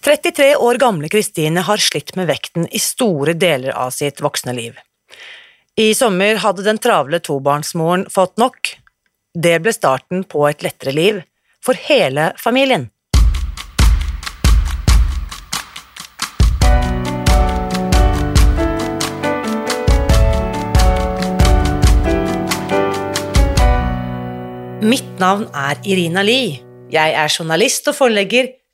33 år gamle Kristine har slitt med vekten i store deler av sitt voksne liv. I sommer hadde den travle tobarnsmoren fått nok. Det ble starten på et lettere liv for hele familien. Mitt navn er Irina Lie. Jeg er journalist og forlegger,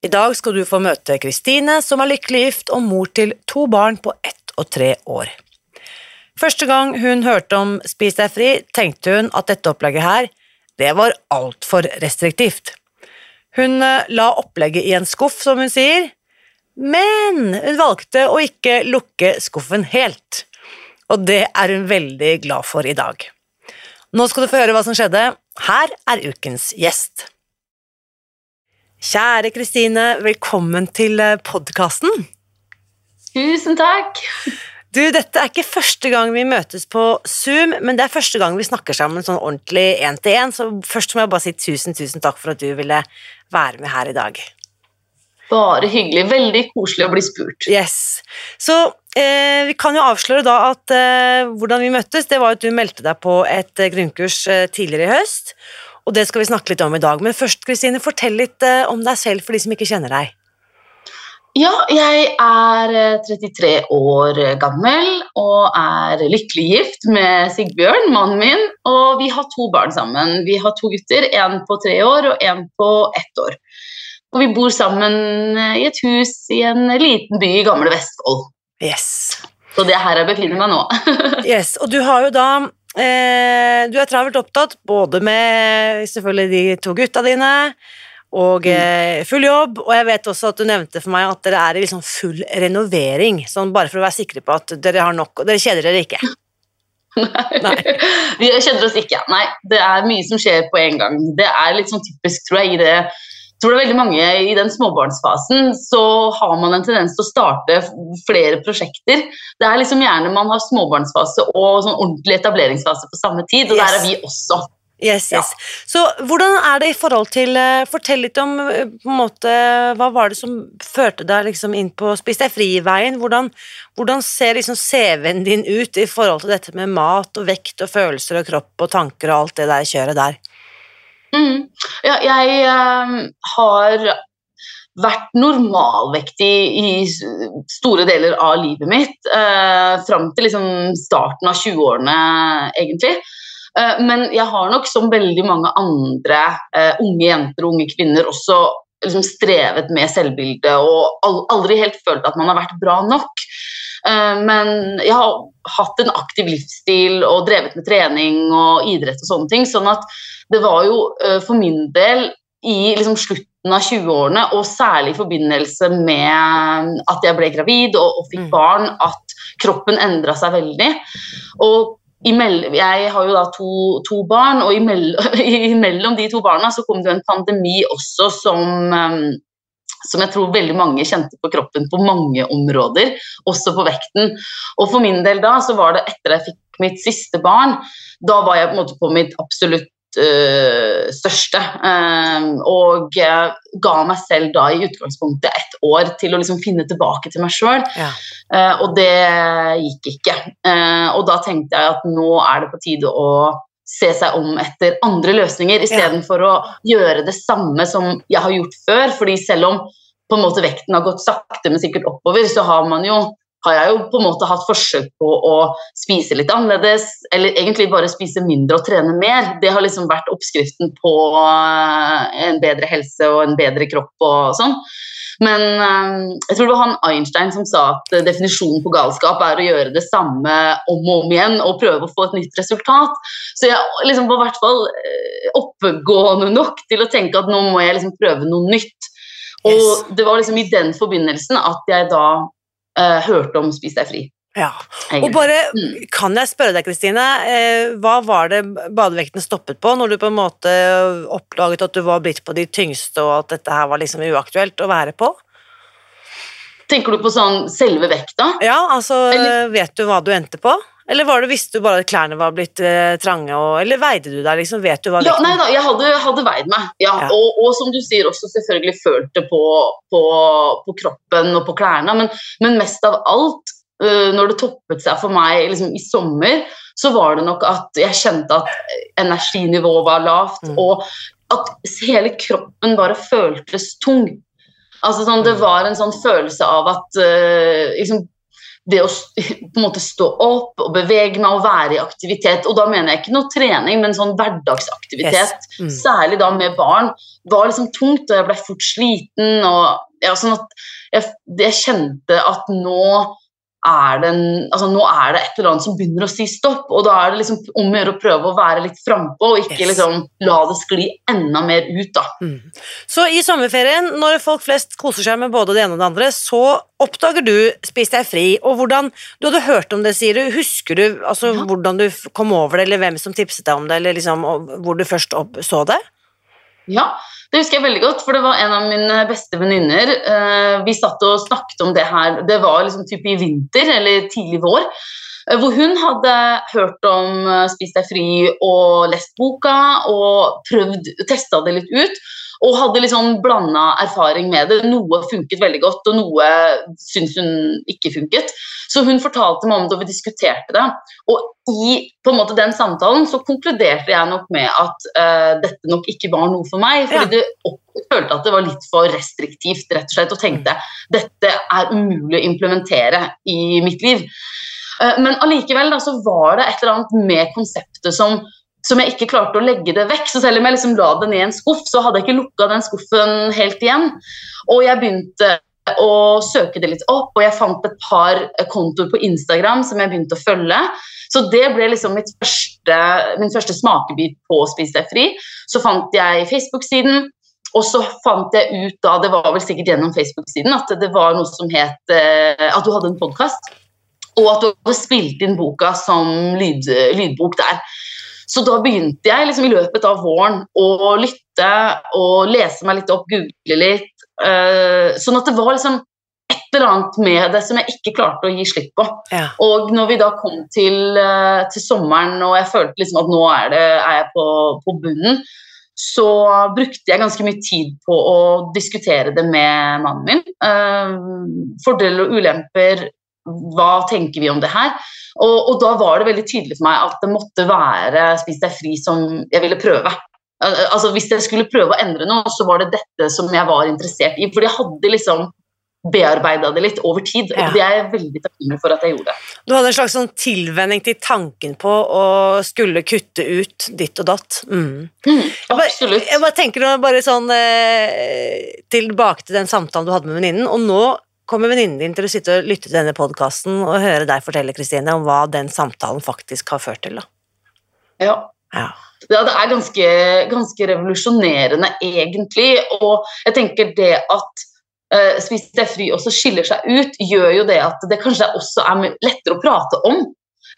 I dag skal du få møte Kristine, som er lykkelig gift og mor til to barn på ett og tre år. Første gang hun hørte om Spis deg fri, tenkte hun at dette opplegget her, det var altfor restriktivt. Hun eh, la opplegget i en skuff, som hun sier, men hun valgte å ikke lukke skuffen helt. Og det er hun veldig glad for i dag. Nå skal du få høre hva som skjedde. Her er ukens gjest. Kjære Kristine, velkommen til eh, podkasten. Tusen takk. Du, dette er ikke første gang vi møtes på Zoom, men det er første gang vi snakker sammen sånn ordentlig én til én, så først må jeg bare si tusen, tusen takk for at du ville være med her i dag. Bare hyggelig. Veldig koselig å bli spurt. Yes. Så eh, vi kan jo avsløre da at eh, hvordan vi møttes, det var at du meldte deg på et eh, grunnkurs eh, tidligere i høst, og det skal vi snakke litt om i dag. Men først, Kristine, fortell litt eh, om deg selv for de som ikke kjenner deg. Ja, jeg er 33 år gammel og er lykkelig gift med Sigbjørn, mannen min, og vi har to barn sammen. Vi har to gutter, en på tre år og en på ett år. Og vi bor sammen i et hus i en liten by i gamle Vestfold. Yes. Så det er her jeg befinner meg nå. yes. Og du har jo da eh, Du er travelt opptatt både med selvfølgelig de to gutta dine og eh, full jobb, og jeg vet også at du nevnte for meg at dere er i liksom full renovering, sånn bare for å være sikre på at dere har nok, og dere kjeder dere ikke. Nei. Nei. Vi kjeder oss ikke. Nei, det er mye som skjer på en gang. Det er litt sånn typisk, tror jeg, i det tror det er veldig mange I den småbarnsfasen så har man en tendens til å starte flere prosjekter. Det er liksom gjerne man har småbarnsfase og sånn ordentlig etableringsfase på samme tid, og yes. der er vi også. Yes, yes. Ja. Så hvordan er det i forhold til eh, Fortell litt om eh, på en måte, hva var det som førte deg liksom inn på Spis deg fri-veien? Hvordan, hvordan, ser liksom CV-en din ut i forhold til dette med mat og vekt og følelser og kropp og tanker og alt det der kjøret der? Mm. Ja, jeg um, har vært normalvektig i store deler av livet mitt. Uh, fram til liksom starten av 20-årene, egentlig. Uh, men jeg har nok, som veldig mange andre uh, unge jenter og unge kvinner, også liksom strevet med selvbildet og aldri helt følt at man har vært bra nok. Uh, men jeg har hatt en aktiv livsstil og drevet med trening og idrett og sånne ting. sånn at det var jo uh, for min del i liksom, slutten av 20-årene, og særlig i forbindelse med at jeg ble gravid og, og fikk mm. barn, at kroppen endra seg veldig. Og jeg har jo da to, to barn, og imellom de to barna så kom det en pandemi også som, um, som jeg tror veldig mange kjente på kroppen på mange områder, også på vekten. Og for min del da så var det etter jeg fikk mitt siste barn, da var jeg på på mitt absolutt største. Uh, og uh, ga meg selv da i utgangspunktet ett år til å liksom finne tilbake til meg sjøl. Ja. Eh, og det gikk ikke. og da tenkte jeg at nå er det på tide å se seg om etter andre løsninger, istedenfor ja. å gjøre det samme som jeg har gjort før. fordi selv om på en måte vekten har gått sakte, men sikkert oppover, så har man jo har jeg jo på en måte hatt forsøk på å spise litt annerledes, eller egentlig bare spise mindre og trene mer. Det har liksom vært oppskriften på eh, en bedre helse og en bedre kropp og sånn. Men um, jeg tror det var han Einstein som sa at definisjonen på galskap er å gjøre det samme om og om igjen og prøve å få et nytt resultat. Så jeg liksom var i hvert fall oppegående nok til å tenke at nå må jeg liksom prøve noe nytt. Og det var liksom i den forbindelsen at jeg da eh, hørte om Spis deg fri. Ja. Og bare, Mm. kan jeg spørre deg, Kristine, eh, hva var det badevekten stoppet på når du på en måte oppdaget at du var blitt på de tyngste, og at dette her var liksom uaktuelt å være på? Tenker du på sånn selve vekta? Ja, altså, Eller- vet du hva du endte på? Eller var det, visste du bare at klærne var blitt eh, trange, og, eller veide du deg, liksom? Vet du hva Ja, nei da, jeg hadde, hadde veid meg. Ja, Ja. Og, og som du sier, også selvfølgelig følt det på, på, på kroppen og på klærne. Men, men mest av alt, uh, når det toppet seg for meg liksom, i sommer, så var det nok at jeg kjente at energinivået var lavt, Mm. og at hele kroppen bare føltes tung. Altså sånn, Det Mm. var en sånn følelse av at uh, liksom, det å på en måte stå opp og bevege meg og være i aktivitet, og da mener jeg ikke noe trening, men sånn hverdagsaktivitet, Yes. Mm. særlig da med barn, var liksom tungt, og jeg ble fort sliten, og ja, sånn at jeg, jeg kjente at nå er, det en, altså nå er det et eller annet som begynner å si stopp, og da er det liksom om å gjøre å prøve å være litt frampå, og ikke Yes. liksom la det skli enda mer ut, da. Mm. Så i sommerferien, når folk flest koser seg med både det ene og det andre, så oppdager du Spis deg fri, og hvordan Du hadde hørt om det, sier du. Husker du altså, Ja. hvordan du kom over det, eller hvem som tipset deg om det, eller liksom, hvor du først opp, så det? Ja, det husker jeg veldig godt, for det var en av mine beste venninner. Eh, vi satt og snakket om det her, det var liksom typ i vinter, eller tidlig vår, eh, hvor hun hadde hørt om eh, Spis deg fri og lest boka og prøvd, testa det litt ut. Og hadde liksom blanda erfaring med det. Noe funket veldig godt, og noe syntes hun ikke funket. Så hun fortalte meg om det, og vi diskuterte det. Og i på en måte den samtalen så konkluderte jeg nok med at uh, dette nok ikke var noe for meg. Fordi det opp, følte at det var litt for restriktivt, rett og slett, og tenkte dette er umulig å implementere i mitt liv. Eh, men allikevel så var det et eller annet med konseptet som som jeg ikke klarte å legge det vekk. Så selv om jeg liksom la det ned i en skuff, så hadde jeg ikke lukka den skuffen helt igjen. Og jeg begynte å søke det litt opp, og jeg fant et par kontoer på Instagram som jeg begynte å følge. Så det ble liksom første, min første smakebit på Spis deg fri. Så fant jeg Facebook-siden, og så fant jeg ut da, det var vel sikkert gjennom Facebook-siden, at det var noe som het eh, At du hadde en podkast, og at du hadde spilt inn boka som lyd, lydbok der. Så da begynte jeg liksom i løpet av våren å lytte og lese meg litt opp, google litt. Uh, sånn at det var liksom et eller annet med det som jeg ikke klarte å gi slipp på. Ja. Og når vi da kom til, eh, til sommeren og jeg følte liksom at nå er, det, er jeg på, på bunnen, så brukte jeg ganske mye tid på å diskutere det med mannen min. Eh, fordeler og ulemper, hva tenker vi om det her? Og, og da var det veldig tydelig for meg at det måtte være Spis deg fri som jeg ville prøve. Altså Hvis jeg skulle prøve å endre noe, så var det dette som jeg var interessert i. For jeg hadde liksom bearbeida det litt over tid, og det er jeg veldig takknemlig for at jeg gjorde. Du hadde en slags sånn tilvenning til tanken på å skulle kutte ut ditt og datt. Mm. Mm, Jeg bare, absolutt. jeg bare tenker bare sånn eh, tilbake til den samtalen du hadde med venninnen, og nå kommer venninnen din til å sitte og lytte til denne podkasten og høre deg fortelle, Kristine, om hva den samtalen faktisk har ført til. Da. Ja. Ja. Ja, det er ganske, ganske revolusjonerende, egentlig. Og jeg tenker det at uh, Spis deg fri også skiller seg ut, gjør jo det at det kanskje også er lettere å prate om.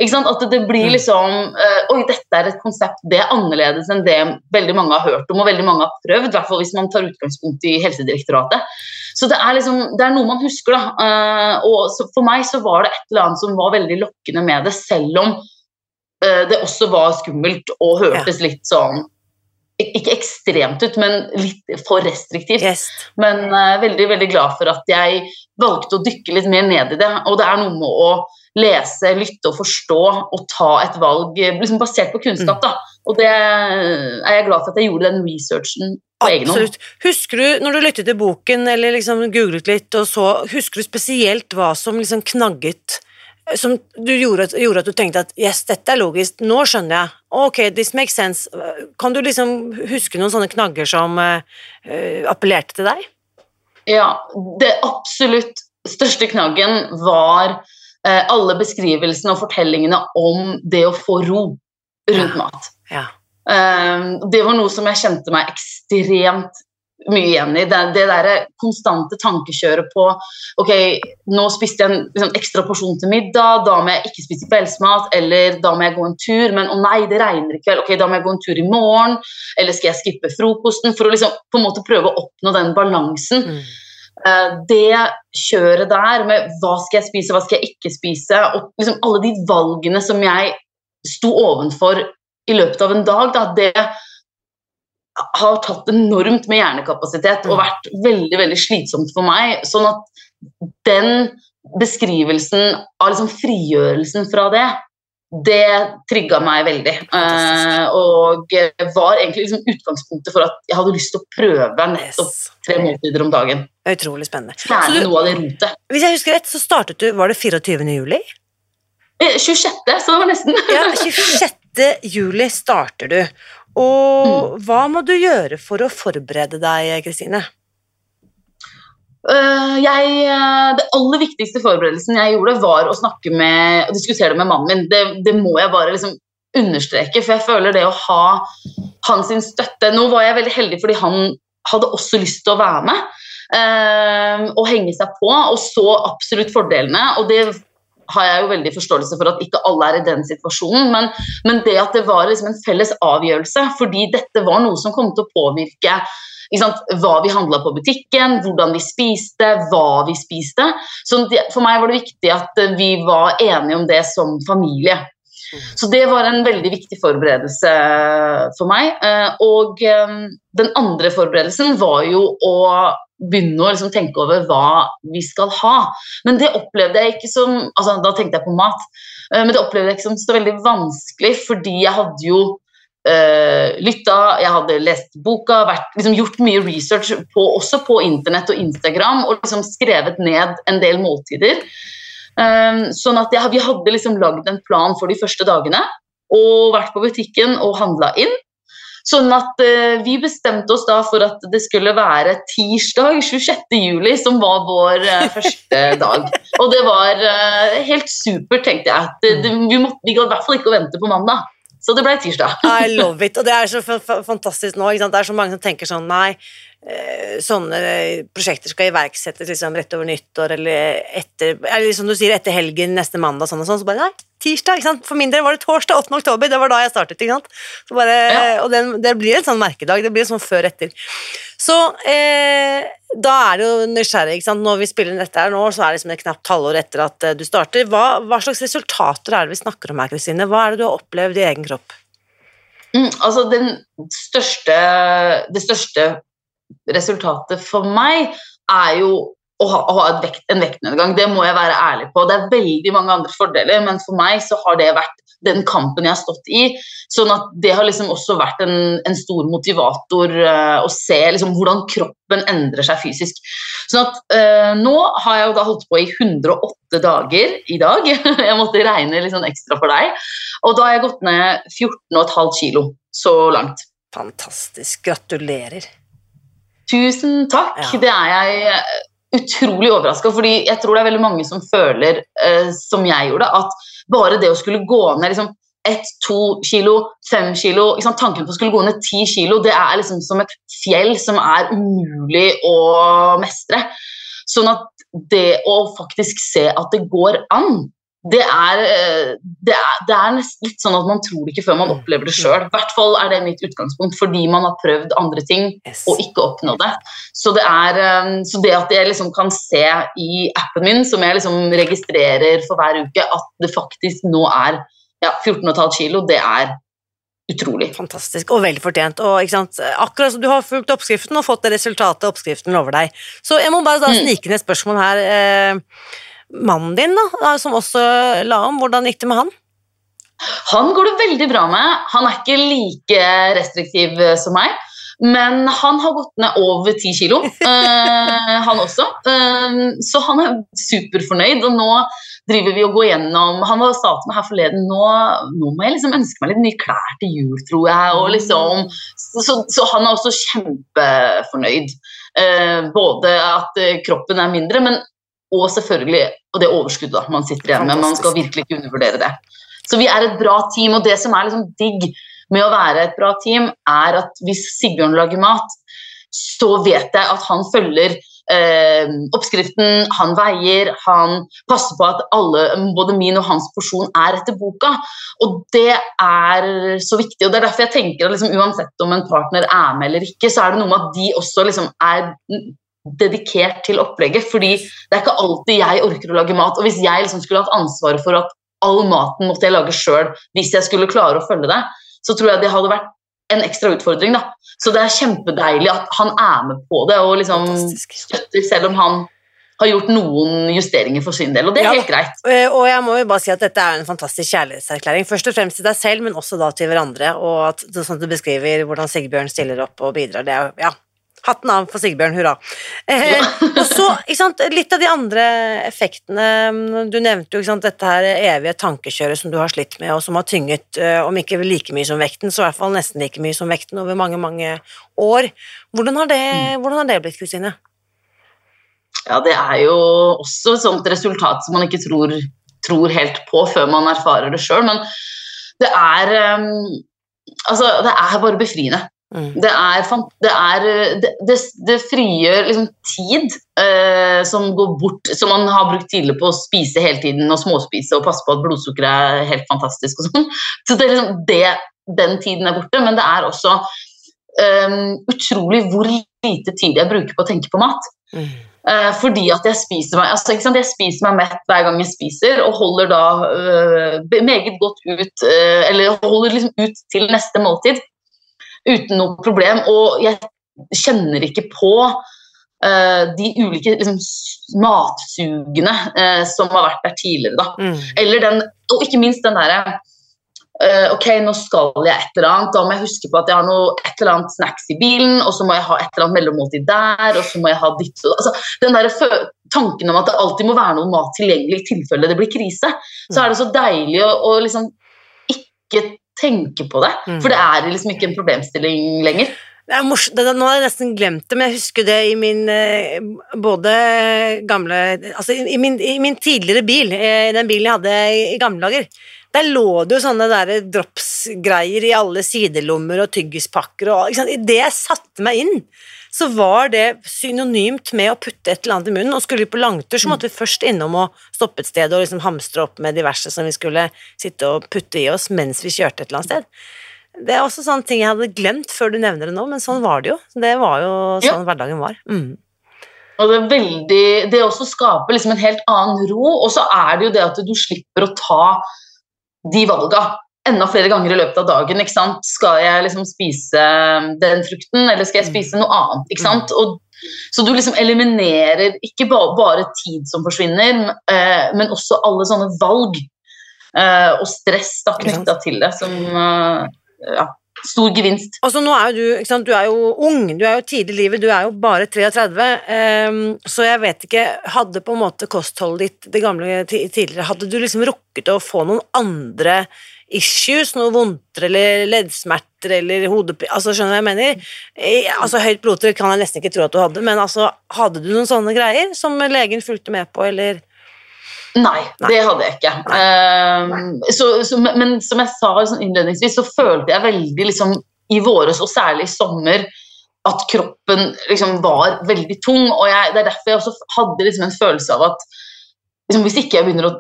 At det blir liksom eh, Oi, dette er et konsept. Det er annerledes enn det veldig mange har hørt om og veldig mange har prøvd. I hvert fall hvis man tar utgangspunkt i Helsedirektoratet. Så det er liksom, det er noe man husker. da. Eh, og så for meg så var det et eller annet som var veldig lokkende med det, selv om eh, det også var skummelt og hørtes litt sånn ikke ekstremt ut, men litt for restriktivt. Yes. Men uh, veldig veldig glad for at jeg valgte å dykke litt mer ned i det. Og det er noe med å lese, lytte og forstå og ta et valg eh, liksom basert på kunnskap. da. Og det er jeg glad for at jeg gjorde den researchen på egen hånd. Absolutt. Husker du, når du lyttet til boken eller liksom googlet litt og så, husker du spesielt hva som liksom knagget som du gjorde, gjorde at du tenkte at yes, dette er logisk, nå skjønner jeg. Ok, this makes sense. Kan du liksom huske noen sånne knagger som eh, eh, appellerte til deg? Ja, det absolutt største knaggen var eh, alle beskrivelsene og fortellingene om det å få ro rundt mat. Ja. Eh, det var noe som jeg kjente meg ekstremt mye igjen i. Det, det derre konstante tankekjøret på Ok, nå spiste jeg en liksom, ekstra porsjon til middag, da må jeg ikke spise kveldsmat, eller da må jeg gå en tur, men å nei, det regner i kveld, ok, da må jeg gå en tur i morgen, eller skal jeg skippe frokosten? For å liksom på en måte prøve å oppnå den balansen. Mm. Eh, det kjøret der med hva skal jeg spise, hva skal jeg ikke spise, og liksom alle de valgene som jeg sto ovenfor i løpet av en dag, da, det har tatt enormt med hjernekapasitet og vært veldig veldig slitsomt for meg. Sånn at den beskrivelsen av liksom frigjørelsen fra det, det trigga meg veldig. Eh, og var egentlig liksom utgangspunktet for at jeg hadde lyst til å prøve nettopp tre måltider om dagen. Utrolig spennende. Så Fjerne du, noe av det rotet. hvis jeg husker rett, så startet du Var det 24. juli? Eh, 26., så det var nesten. Ja, 26. juli starter du. Og hva må du gjøre for å forberede deg, Kristine? Øh, jeg, øh, det aller viktigste forberedelsen jeg gjorde, var å snakke med og diskutere det med mannen min. Det, det må jeg bare liksom understreke, for jeg føler det å ha hans støtte Nå var jeg veldig heldig fordi han hadde også lyst til å være med øh, og henge seg på, og så absolutt fordelene. og det har jeg jo veldig forståelse for at ikke alle er i den situasjonen, men, men det at det var liksom en felles avgjørelse, fordi dette var noe som kom til å påvirke hva vi handla på butikken, hvordan vi spiste, hva vi spiste. Så for meg var det viktig at eh, vi var enige om det som familie. Så det var en veldig viktig forberedelse for meg. Eh, Og eh, den andre forberedelsen var jo å begynne å liksom tenke over hva vi skal ha. Men det opplevde jeg ikke som altså Da tenkte jeg på mat. Eh, Men det opplevde jeg ikke som så veldig vanskelig, fordi jeg hadde jo uh, lytta, jeg hadde lest boka, vært, liksom gjort mye research på, også på internett og Instagram, og liksom skrevet ned en del måltider. Um, sånn at jeg, Vi hadde liksom lagd en plan for de første dagene og vært på butikken og handla inn. Sånn at uh, vi bestemte oss da for at det skulle være tirsdag 26. juli som var vår uh, første dag. Og det var helt supert, tenkte jeg. Det, det, vi, måtte, vi gadd i hvert fall ikke å vente på mandag. Så det ble tirsdag. I love it. Og det er så fa- fa- fantastisk nå. Det er så mange som tenker sånn Nei, sånne prosjekter skal iverksettes liksom rett over nyttår eller etter eller som du sier, etter helgen neste mandag. Sånn og sånn. Så bare nei, tirsdag. ikke sant? For min del var det torsdag 8. oktober. Det var da jeg startet. ikke sant? Så bare, Ja. Og den, det blir en sånn merkedag. Det blir sånn før-etter. Så eh, da er det jo nysgjerrig. ikke sant? Når vi spiller inn dette her nå, så er det liksom et knapt halvår etter at eh, du starter. Hva, hva slags resultater er det vi snakker om her, Kristine? Hva er det du har opplevd i egen kropp? Mm, altså den største, det største resultatet for meg er jo å ha, å ha vekt, en vektnedgang. Det må jeg være ærlig på. Det er veldig mange andre fordeler, men for meg så har det vært den kampen jeg har stått i. Sånn at det har liksom også vært en, en stor motivator uh, å se liksom hvordan kroppen endrer seg fysisk. Sånn at uh, nå har jeg jo da holdt på i 108 dager i dag. jeg måtte regne litt sånn ekstra for deg. Og da har jeg gått ned 14,5 kilo så langt. Fantastisk. Gratulerer. Tusen takk. Ja. Det er jeg eh, utrolig overraska fordi jeg tror det er veldig mange som føler, eh, som jeg gjorde, at bare det å skulle gå ned liksom ett, to kilo, fem kilo liksom. Tanken på å skulle gå ned ti kilo, det er liksom som et fjell som er umulig å mestre. Sånn at det å faktisk se at det går an, det er, eh, det er, det er litt sånn at man tror det ikke før man opplever det sjøl. I hvert fall er det mitt utgangspunkt, fordi man har prøvd andre ting og ikke oppnå det. Så det, er, um, så det at jeg liksom kan se i appen min, som jeg liksom registrerer for hver uke, at det faktisk nå er ja, 14,5 kilo, det er utrolig. Fantastisk, og vel fortjent. Og? Akkurat som du har fulgt oppskriften og fått det resultatet oppskriften lover deg. Så jeg må bare da Mm. snike ned et spørsmål her. Mannen din, da, som også la om, hvordan gikk det med han? Han går det veldig bra med. Han er ikke like restriktiv eh, som meg. Men han har gått ned over ti kilo, eh, han også. Eh, så han er superfornøyd, og nå driver vi og går gjennom Han var sa til meg her forleden nå, nå må jeg liksom ønske meg litt nye klær til jul, tror jeg. Liksom, så, så han er også kjempefornøyd. Eh, både at eh, kroppen er mindre, men og selvfølgelig og det overskuddet man sitter igjen med. Man skal virkelig ikke undervurdere det. Så vi er et bra team, og det som er liksom digg med å være et bra team, er at hvis Sigbjørn lager mat, så vet jeg at han følger eh, oppskriften, han veier, han passer på at alle, både min og hans porsjon er etter boka. Og det er så viktig. og Det er derfor jeg tenker at liksom, uansett om en partner er med eller ikke, så er det noe med at de også liksom, er dedikert til opplegget. fordi det er ikke alltid jeg orker å lage mat. Og hvis jeg liksom skulle hatt ansvaret for at all maten måtte jeg lage sjøl hvis jeg skulle klare å følge det, så tror jeg det hadde vært en ekstra utfordring. da. Så det er kjempedeilig at han er med på det og liksom støtter, selv om han har gjort noen justeringer for sin del, og det er ja, helt greit. Eh, og jeg må jo bare si at dette er en fantastisk kjærlighetserklæring, først og fremst til deg selv, men også da til hverandre, og at sånn at du beskriver hvordan Sigbjørn stiller opp og bidrar, det er ja, Hatten av for Sigbjørn, hurra. Eh, og så, sant, Litt av de andre effektene mm, Du nevnte jo sant, dette her evige tankekjøret som du har slitt med, og som har tynget, eh, om ikke like mye som vekten, så i hvert fall nesten like mye som vekten over mange, mange år. Hvordan har det, hvordan har det blitt, kusine? Ja, det er jo også et sånt resultat som man ikke tror, tror helt på før man erfarer det sjøl, men det er um, Altså, det er bare befriende. Mm. Det, er, det, er, det, det, frigjør liksom tid eh, som går bort, som man har brukt tidligere på å spise hele tiden og småspise og passe på at blodsukkeret er helt fantastisk og sånn. Så det er liksom den tiden er borte, men det er også eh, utrolig hvor lite tid jeg bruker på å tenke på mat. Mm. Eh, fordi at jeg spiser meg altså, jeg spiser meg mett hver gang jeg spiser, og holder da uh, meget godt ut uh, Eller holder liksom ut til neste måltid uten noe problem. Og jeg kjenner ikke på uh, de ulike liksom, matsugene uh, som har vært der tidligere. Da. Mm. Eller den, og ikke minst den derre uh, Ok, nå skal jeg et eller annet. Da må jeg huske på at jeg har noe, et eller annet snacks i bilen, og så må jeg ha et eller annet mellommåltid der, og så må jeg ha ditt altså, Den der tanken om at det alltid må være noe mat tilgjengelig i tilfelle det blir krise, så er det så deilig å, å liksom ikke tenke på det. Mm. For det er liksom ikke en problemstilling lenger. Det er morsomt, Nå har jeg nesten glemt det, men jeg husker det i min eh, både gamle Altså i min, i min tidligere bil, eh, den bilen jeg hadde i gamle dager. Der lå det jo sånne der dropsgreier i alle sidelommer og tyggispakker og Idet jeg satte meg inn, så var det synonymt med å putte et eller annet i munnen. Og skulle vi på langtur, så måtte vi først innom og stoppe et sted og liksom hamstre opp med diverse som vi skulle sitte og putte i oss mens vi kjørte et eller annet sted. Det er også sånne ting jeg hadde glemt før du nevner det nå, men sånn var det jo. Det var jo sånn ja. hverdagen var. Mm. Og det, er veldig, det også skaper liksom en helt annen ro, og så er det jo det at du slipper å ta de valga enda flere ganger i løpet av dagen. ikke sant? Skal jeg liksom spise den frukten, eller skal jeg mm. spise noe annet? ikke sant? Og, så du liksom eliminerer ikke bare, bare tid som forsvinner, eh, men også alle sånne valg eh, og stress da, knytta til det, som eh, ja, stor gevinst. Altså nå er jo du, du er jo ung, du er jo tidlig i livet, du er jo bare 33, um, så jeg vet ikke Hadde på en måte kostholdet ditt det gamle tidligere Hadde du liksom rukket å få noen andre issues, noe vondter eller leddsmerter eller hodepine altså, Skjønner du hva jeg mener? Altså, Høyt blodtrykk kan jeg nesten ikke tro at du hadde, men altså, hadde du noen sånne greier som legen fulgte med på, eller? Nei, Nei. det hadde jeg ikke. Uh, så, så, men som jeg sa sånn innledningsvis, så følte jeg veldig liksom, i våres, og særlig i sommer, at kroppen liksom, var veldig tung. og jeg, Det er derfor jeg også hadde liksom, en følelse av at liksom, hvis ikke jeg begynner å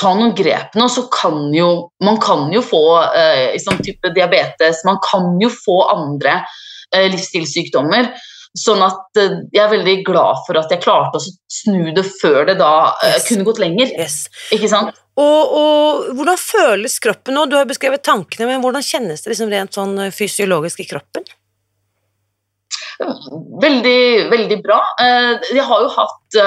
ta noen grep nå, så kan jo man kan jo få eh, sånn type diabetes, man kan jo få andre eh, livsstilssykdommer. Sånn at eh, jeg er veldig glad for at jeg klarte å snu det før det da eh, yes. kunne gått lenger. Yes. Ikke sant? Og, og, hvordan føles kroppen nå? Du har beskrevet tankene, men hvordan kjennes det liksom rent sånn eh, fysiologisk i kroppen? Veldig, veldig bra. Eh, jeg har jo hatt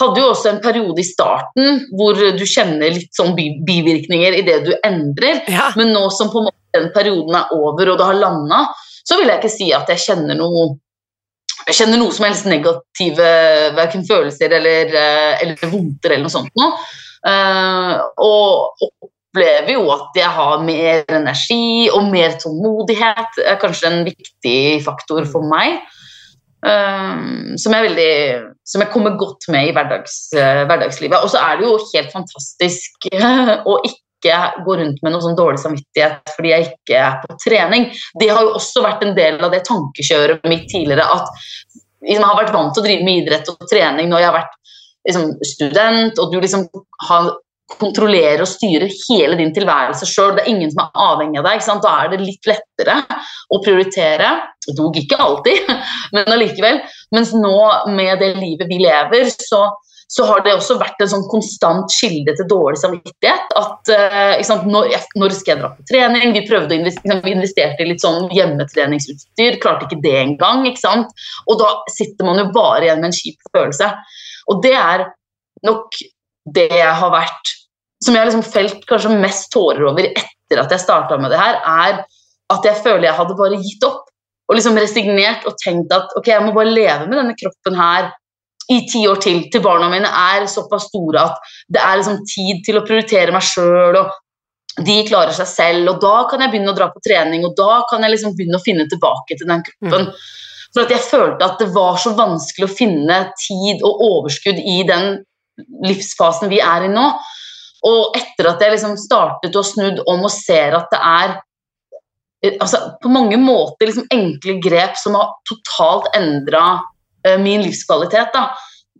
hadde jo også en periode i starten hvor du kjenner litt sånn bivirkninger i det du endrer, ja. men nå som på en måte den perioden er over og det har landa, så vil jeg ikke si at jeg kjenner noe jeg kjenner noe som helst negative verken følelser eller, eh, eller vondter eller noe sånt noe. Uh, og opplever jo at jeg har mer energi og mer tålmodighet. er kanskje en viktig faktor for meg. Uh, som, jeg veldig, som jeg kommer godt med i hverdags, uh, hverdagslivet. Og så er det jo helt fantastisk å ikke gå rundt med noe sånn dårlig samvittighet fordi jeg ikke er på trening. Det har jo også vært en del av det tankekjøret mitt tidligere at liksom, jeg har vært vant til å drive med idrett og trening når jeg har vært liksom, student, og du liksom har kontrollerer og styrer hele din tilværelse sjøl. Det er ingen som er avhengig av deg. Da er det litt lettere å prioritere. Dog ikke alltid, men allikevel. Mens nå, med det livet vi lever, så så har det også vært en sånn konstant kilde til dårlig samvittighet. At uh, når, når, skal jeg dra på trening? Vi prøvde å investere, vi investerte i litt sånn hjemmetreningsutstyr, klarte ikke det engang. Ikke sant? Og da sitter man jo bare igjen med en kjip følelse. Og det er nok det jeg har vært Som jeg har liksom felt kanskje mest tårer over etter at jeg starta med det her, er at jeg føler jeg hadde bare gitt opp. Og liksom resignert og tenkt at ok, jeg må bare leve med denne kroppen her i ti år til til barna mine er såpass store at det er liksom tid til å prioritere meg sjøl, og de klarer seg selv. Og da kan jeg begynne å dra på trening, og da kan jeg liksom begynne å finne tilbake til den kroppen. Mm. For at jeg følte at det var så vanskelig å finne tid og overskudd i den livsfasen vi er i nå. Og etter at jeg liksom startet og snudd om og ser at det er altså, på mange måter liksom enkle grep som har totalt endra uh, min livskvalitet. da.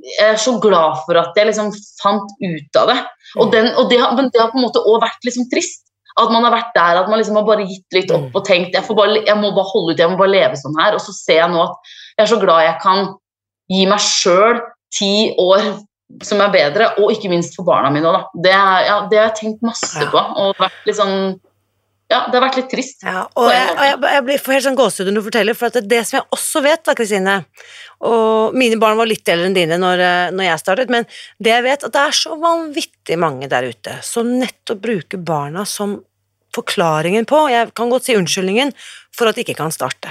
Jeg er så glad for at jeg liksom fant ut av det. Og, mm. den, og det, har, men det har på en måte òg vært liksom trist. At man har vært der at man liksom har bare gitt litt opp mm. og tenkt jeg, bare, jeg må bare holde ut, jeg må bare leve sånn her. Og så ser jeg nå at jeg er så glad jeg kan gi meg sjøl ti år som er bedre, og ikke minst for barna mine òg, da. Det, ja, det, har jeg tenkt masse på. og vært litt sånn ja, det har vært litt trist. Ja, og jeg, jeg, jeg, blir helt sånn gåsehud når du forteller, for det, det som jeg også vet, da, Kristine Og mine barn var litt eldre enn dine når, eh, når, jeg startet, men det jeg vet, at det er så vanvittig mange der ute som nettopp bruker barna som forklaringen på, jeg kan godt si unnskyldningen, for at de ikke kan starte.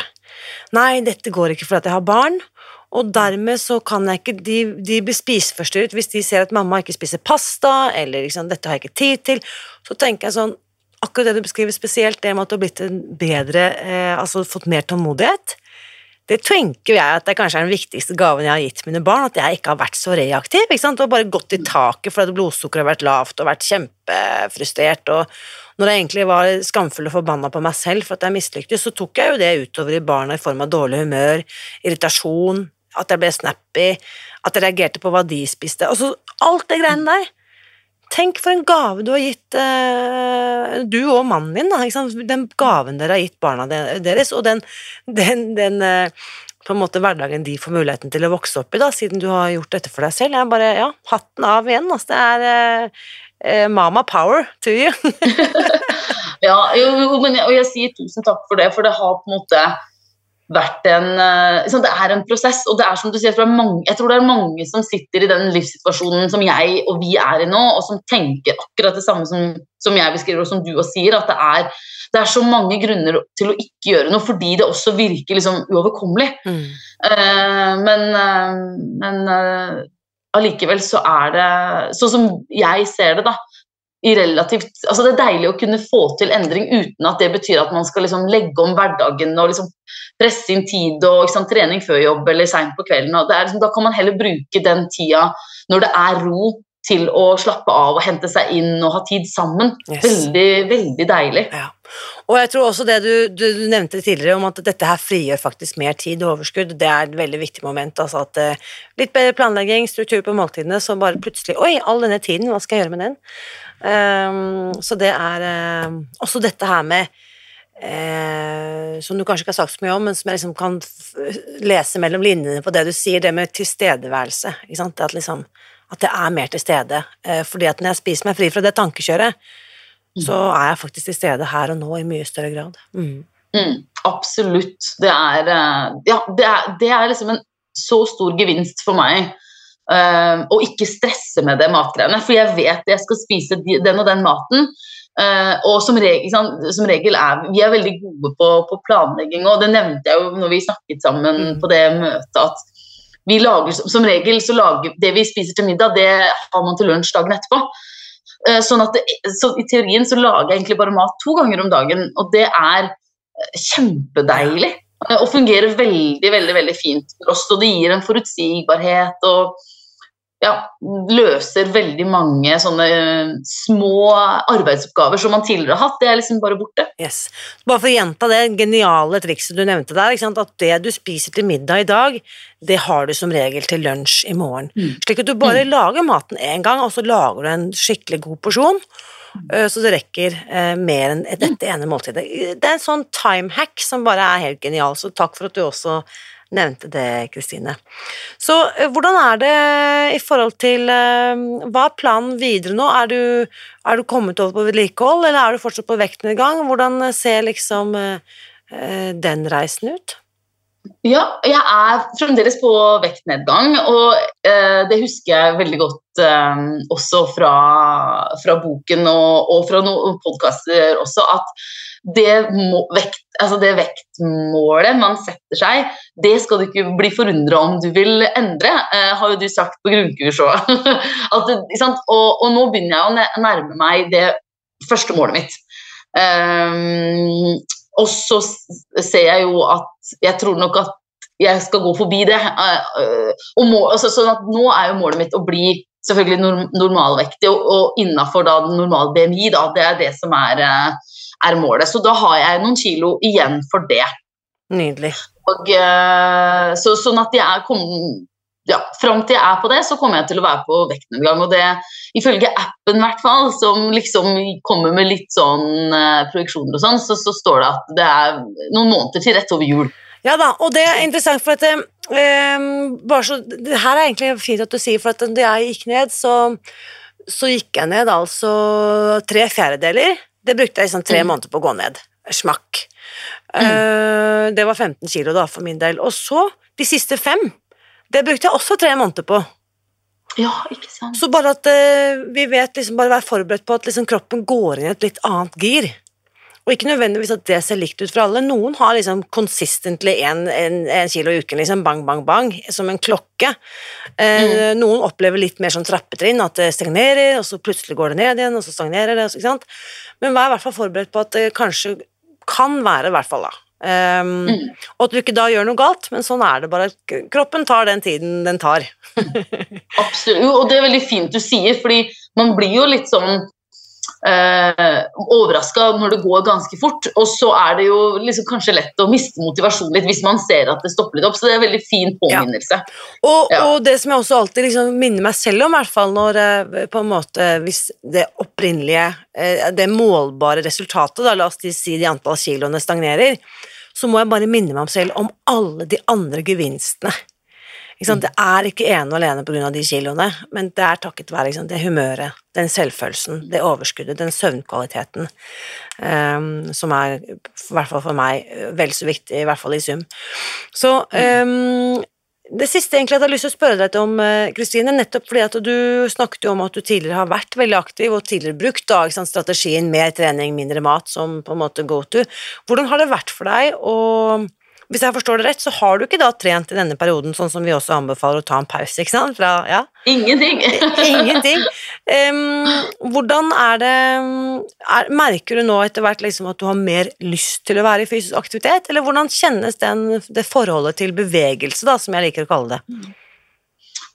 Nei, dette går ikke fordi jeg har barn, og dermed så kan jeg ikke De, de blir spiseforstyrret hvis de ser at mamma ikke spiser pasta, eller liksom, dette har jeg ikke tid til. Så tenker jeg sånn akkurat det du beskriver, spesielt det med at du har blitt en bedre eh, Altså fått mer tålmodighet. Det tenker jeg at det kanskje er den viktigste gaven jeg har gitt mine barn, at jeg ikke har vært så reaktiv. ikke sant, Og bare gått i taket fordi blodsukkeret har vært lavt og vært kjempefrustrert. og når jeg egentlig var skamfull og forbanna på meg selv for at jeg mislyktes, så tok jeg jo det utover i barna i form av dårlig humør, irritasjon, at jeg ble snappy, at jeg reagerte på hva de spiste. Altså, alt det greiene der Tenk for en gave du har gitt uh, du og mannen din, da, den gaven dere har gitt barna deres, og den, den, den uh, på en måte hverdagen de får muligheten til å vokse opp i, da, siden du har gjort dette for deg selv. Jeg bare, ja, Hatten av igjen. Altså, det er uh, mama power to you. ja, jo, men jeg, og jeg sier tusen takk for det, for det har på en måte vært en liksom, Det er en prosess, og det er som du sier, jeg tror, det mange, jeg tror det er mange som sitter i den livssituasjonen som jeg og vi er i nå, og som tenker akkurat det samme som, som jeg beskriver, og som du også sier, at det er, det er, så mange grunner til å ikke gjøre noe fordi det også virker liksom uoverkommelig. Mm. Uh, men, uh, men uh, allikevel så er det Sånn som jeg ser det, da, relativt altså Det er deilig å kunne få til endring uten at det betyr at man skal liksom legge om hverdagen og liksom presse inn tid og sant, trening før jobb eller seint på kvelden. Liksom, da kan man heller bruke den tida når det er ro, til å slappe av og hente seg inn og ha tid sammen. Yes. Veldig, veldig deilig. Ja. Og jeg tror også det du, du, du, nevnte tidligere om at dette her frigjør faktisk mer tid og overskudd, det er et veldig viktig moment. altså at uh, Litt bedre planlegging, struktur på måltidene, så bare plutselig Oi, all denne tiden, hva skal jeg gjøre med den? Um, så det er uh, også dette her med Eh, Som du kanskje ikke har sagt så mye om, men som jeg liksom kan lese mellom linjene på det du sier, det med tilstedeværelse. Ikke sant? At, liksom, at det er mer til stede. Eh, fordi at når jeg spiser meg fri fra det tankekjøret, mm. så er jeg faktisk til stede her og nå i mye større grad. Mm. Mm, absolutt. Det er, ja, det er, det er liksom en så stor gevinst for meg Uh, og ikke stresse med det matgreiene. For jeg vet jeg skal spise den og den maten. Uh, og som regel, som regel, er vi er veldig gode på, på, planlegging, og det nevnte jeg jo når vi snakket sammen mm. på det møtet, at vi lager som regel så lager det vi spiser til middag, det har man til lunsj dagen etterpå. Uh, sånn at det, så I teorien så lager jeg egentlig bare mat to ganger om dagen, og det er kjempedeilig. Og fungerer veldig, veldig, veldig fint for oss, og det gir en forutsigbarhet. og ja, løser veldig mange sånne eh, små arbeidsoppgaver som man tidligere har hatt. Det er liksom bare borte. Yes. Bare for å gjenta det geniale trikset du nevnte der, at det du spiser til middag i dag, det har du som regel til lunsj i morgen. Mm. Slik at du bare mm. lager maten én gang, og så lager du en skikkelig god porsjon. Eh, så det rekker eh, mer enn dette ene måltidet. Det er en sånn time hack som bare er helt genial, så takk for at du også nevnte det, Kristine. Så eh, hvordan er det i forhold til eh, Hva er planen videre nå? Er du, er du kommet over på vedlikehold, eller er du fortsatt på vektnedgang? Hvordan ser liksom eh, den reisen ut? Ja, jeg er fremdeles på vektnedgang, og eh, det husker jeg veldig godt eh, også fra, fra, boken og, og fra noen podkaster også, at det, må, vekt, altså det, vektmålet man setter seg, det skal du ikke bli forundra om du vil endre, eh, har jo du sagt på grunnkurs òg. og, og, nå begynner jeg å nærme meg det første målet mitt. Um, og så ser jeg jo at jeg tror nok at jeg skal gå forbi det. Eh, eh, og må, altså, sånn at nå er jo målet mitt å bli selvfølgelig norm normalvektig og, og innafor normal BMI. Da, det er det som er, eh, er, målet. Så da har jeg noen kilo igjen for det. Nydelig. Og, så, sånn at jeg er ja, Fram til jeg er på det, så kommer jeg til å være på vektnedgang. Og det, ifølge appen, hvert fall, som liksom kommer med litt sånn uh, projeksjoner og sånn, så, så, står det at det er noen måneder til rett over jul. Ja da, og det er interessant, for at um, bare så, det her er egentlig fint at du sier, for at da jeg gikk ned, så, så gikk jeg ned altså tre fjerdedeler. Det brukte jeg liksom tre mm. måneder på å gå ned. Smakk. Mm. Uh, det var 15 kilo da, for min del. Og så, de siste fem, det brukte jeg også tre måneder på. Ja, ikke sant. Så bare at uh, vi vet liksom bare være forberedt på at liksom kroppen går inn i et litt annet gir. Og ikke nødvendigvis at det ser likt ut for alle. Noen har liksom consistently en, en, en kilo i uken, liksom bang, bang, bang, som en klokke. Eh, mm. Noen opplever litt mer sånn trappetrinn, at det stagnerer, og så plutselig går det ned igjen, og så stagnerer det. ikke sant? Men vær i hvert fall forberedt på at det kanskje kan være, i hvert fall da, Um, mm. Og at du ikke da gjør noe galt, men sånn er det bare. Kroppen tar den tiden den tar. Absolutt. Og det er veldig fint du sier, fordi man blir jo litt sånn eh, overraska når det går ganske fort. Og så er det jo liksom kanskje lett å miste motivasjonen litt hvis man ser at det stopper litt opp. Så det er en veldig fin påminnelse. Ja. Og, ja. og, det som jeg også alltid liksom minner meg selv om, i hvert fall når eh, på en måte hvis det opprinnelige, eh, det målbare resultatet, da, la oss si de antall kiloene stagnerer, så må jeg bare minne meg om selv om alle de andre gevinstene det er ikke ene og alene pga. de kiloene, men det er takket være det humøret, den selvfølelsen, det overskuddet, den søvnkvaliteten, um, som er, i hvert fall for meg, vel så viktig, i hvert fall i sum. Så um, det siste egentlig jeg har lyst til å spørre deg om, eh, Kristine, nettopp fordi at du snakket jo om at du tidligere har vært veldig aktiv og tidligere brukt da, sant, strategien mer trening, mindre mat som på en måte go to. Hvordan har det vært for deg å hvis jeg forstår det rett, så har du ikke da trent i denne perioden, sånn som vi også anbefaler å ta en pause, ikke sant? Fra, ja? Ingenting. Ingenting. Um, hvordan er det er, Merker du nå etter hvert liksom at du har mer lyst til å være i fysisk aktivitet, eller hvordan kjennes den, det forholdet til bevegelse, da, som jeg liker å kalle det?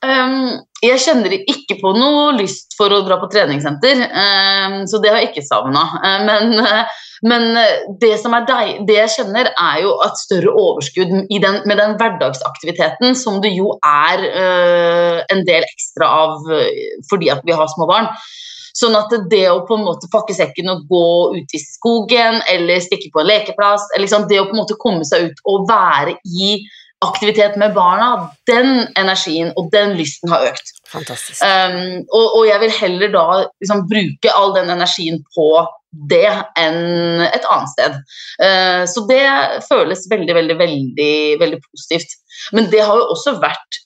Um, jeg kjenner ikke på noe lyst for å dra på treningssenter, um, så det har jeg ikke savna. Uh, men uh, men eh, det, som er deg, det jeg kjenner, er jo at større overskudd den, med den hverdagsaktiviteten, som det jo er øh, en del ekstra av øh, fordi at vi har små barn. Sånn at det å på en måte pakke sekken og gå ut i skogen eller stikke på en lekeplass, liksom det å på en måte komme seg ut og være i aktivitet med barna, den energien og den lysten har økt. Um, og, og, jeg vil heller da liksom, bruke all den energien på det enn et annet sted. Uh, så det føles veldig, veldig, veldig, veldig positivt. Men det har jo også vært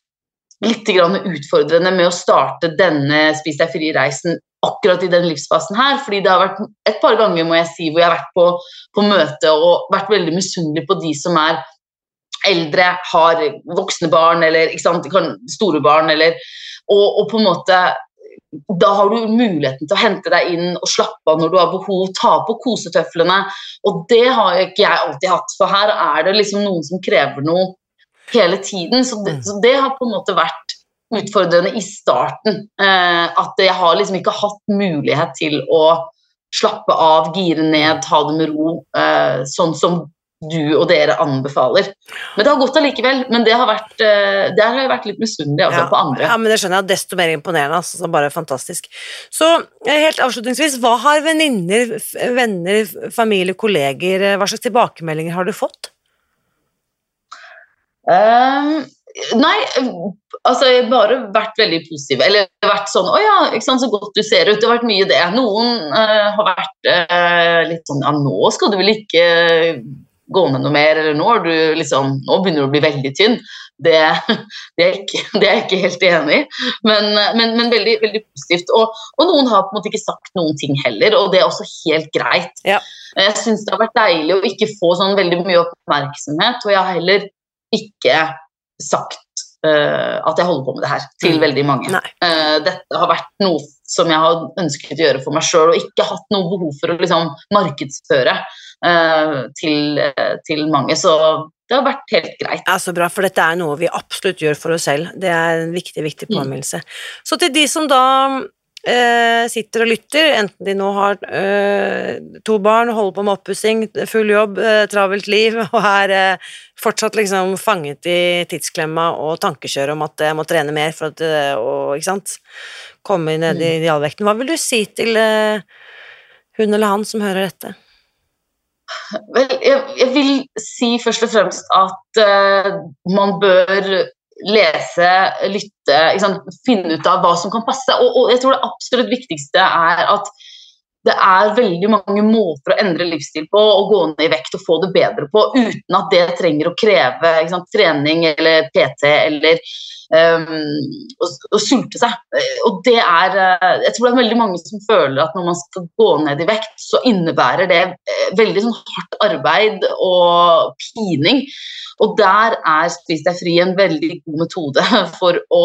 litt utfordrende med å starte denne Spis deg fri-reisen akkurat i den livsfasen her. fordi det har vært et par ganger må jeg si, hvor jeg har vært på, på møte og vært veldig misunnelig på de som er eldre, har voksne barn eller sant, store barn, eller, og, og, på en måte da har du muligheten til å hente deg inn og slappe av når du har behov, ta på kosetøflene. Og det har ikke jeg alltid hatt, for her er det liksom noen som krever noe hele tiden. Så det, mm. så det har på en måte vært utfordrende i starten. Eh, at jeg har liksom ikke hatt mulighet til å slappe av, gire ned, ta det med ro, eh, sånn som du og dere anbefaler. Men det har gått allikevel. Men det har vært, uh, der har jeg vært litt misunnelig altså, ja. på andre. Ja, men det skjønner jeg. Desto mer imponerende. Altså, så bare fantastisk. Så eh, helt avslutningsvis, hva har venninner, venner, familie, kolleger, hva slags tilbakemeldinger har du fått? Um, Nei, altså jeg har bare vært veldig positiv. Eller vært sånn 'Å ja, sant, så godt du ser ut.' Det har vært mye det. Noen uh, har vært uh, litt sånn 'Ja, nå skal du vel ikke gå ned noe mer', eller nå, du, liksom, 'Nå begynner du å bli veldig tynn'. Det, det, er, ikke, det er, jeg ikke, helt enig i, men, men, men veldig, veldig, positivt. Og, og, noen har på en måte ikke sagt noen ting heller, og det er også helt greit. Ja. Jeg syns det har vært deilig å ikke få sånn veldig mye oppmerksomhet, og jeg har heller ikke sagt uh, at jeg holder på med det her, til mm. veldig mange. Uh, dette har vært noe som jeg har ønsket å gjøre for meg sjøl, og ikke hatt noe behov for å liksom, markedsføre til, til, mange. Så det har vært helt greit. Ja, Så bra, for dette er noe vi absolutt gjør for oss selv. Det er en viktig, viktig mm. påminnelse. Mm. Så til de som da eh, sitter og lytter, enten de nå har eh, to barn, holder på med oppussing, full jobb, eh, travelt liv og er eh, fortsatt liksom fanget i tidsklemma og tankekjøret om at jeg må trene mer for at og, ikke sant, komme ned i mm. idealvekten. Hva vil du si til eh, hun eller han som hører dette? Vel, jeg, jeg, vil si først og fremst at uh, man bør lese, lytte, finne ut av hva som kan passe. Og, og, jeg tror det absolutt viktigste er at det er veldig mange måter å endre livsstil på og gå ned i vekt og få det bedre på, uten at det trenger å kreve sant, trening eller PT eller å, å, sulte seg. Og det er eh, Jeg tror det er veldig mange som føler at når man skal gå ned i vekt, så innebærer det eh, veldig sånn hardt arbeid og pining. Og der er Spis deg fri en veldig god metode for å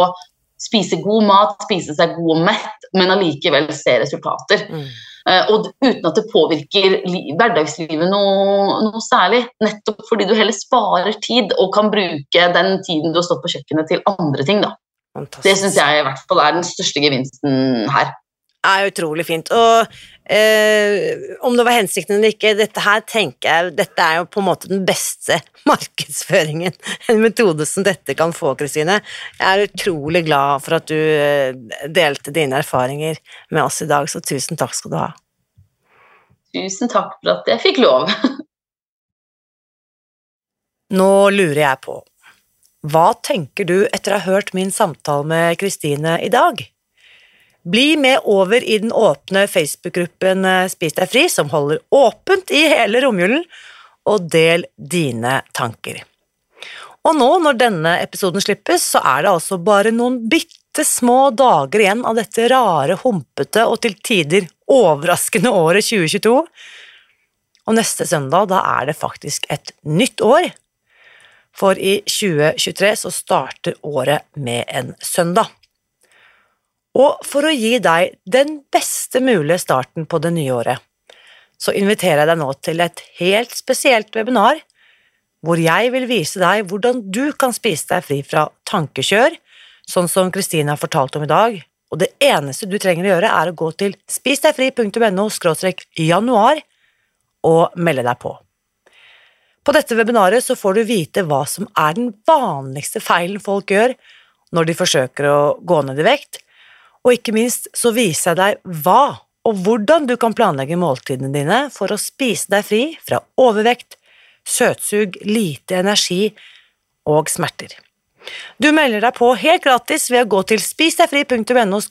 spise god mat, spise seg god og mett, men allikevel se resultater. Mm. Uh, og uten at det påvirker hverdagslivet noe, noe, særlig. Nettopp fordi du heller sparer tid og kan bruke den tiden du har stått på kjøkkenet til andre ting. Da. Det syns jeg i hvert fall er den største gevinsten her Det er utrolig fint. Og eh, om det var hensikten eller ikke, dette her tenker jeg Dette er jo på en måte den beste markedsføringen en metode som dette kan få, Kristine. Jeg er utrolig glad for at du eh, delte dine erfaringer med oss i dag, så tusen takk skal du ha. Tusen takk for at jeg fikk lov. Nå lurer jeg på, hva tenker du etter å ha hørt min samtale med Kristine i dag? Bli med over i den åpne Facebook-gruppen eh, Spis deg fri, som holder åpent i hele romjulen, og del dine tanker. Og nå, når denne episoden slippes, så er det altså bare noen bitte små dager igjen av dette rare, humpete og til tider overraskende året 2022. Og neste søndag, da er det faktisk et nytt år. For i 2023 så starter året med en søndag. Og for å gi deg den beste mulige starten på det nye året, så inviterer jeg deg nå til et helt spesielt webinar, hvor jeg vil vise deg hvordan du kan spise deg fri fra tankekjør, sånn som Kristine har fortalt om i dag, og det eneste du trenger å gjøre, er å gå til spisdegfri.no januar og melde deg på. På dette webinaret så får du vite hva som er den vanligste feilen folk gjør når de forsøker å gå ned i vekt, og ikke minst så viser jeg deg hva og hvordan du kan planlegge måltidene dine for å spise deg fri fra overvekt, søtsug, lite energi og smerter. Du melder deg på helt gratis ved å gå til spisdegfri.no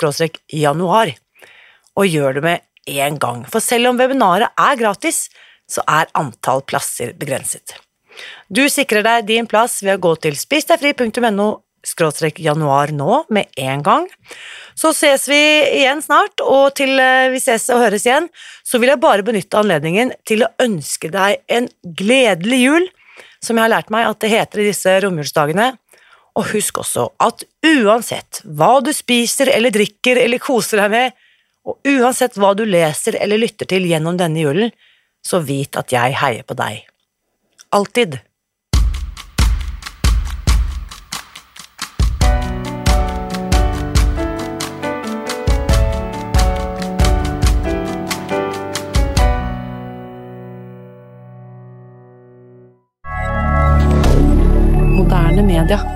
januar, og gjør det med én gang, for selv om webinaret er gratis, så er antall plasser begrenset. Du sikrer deg din plass ved å gå til spisdegfri.no skråstrek januar nå med en gang. Så ses vi igjen snart, og til eh, vi ses og høres igjen, så vil jeg bare benytte anledningen til å ønske deg en gledelig jul, som jeg har lært meg at det heter i disse romjulsdagene. Og husk også at uansett hva du spiser eller drikker eller koser deg med, og uansett hva du leser eller lytter til gjennom denne julen, så vit at jeg heier på deg. Alltid. milliardaire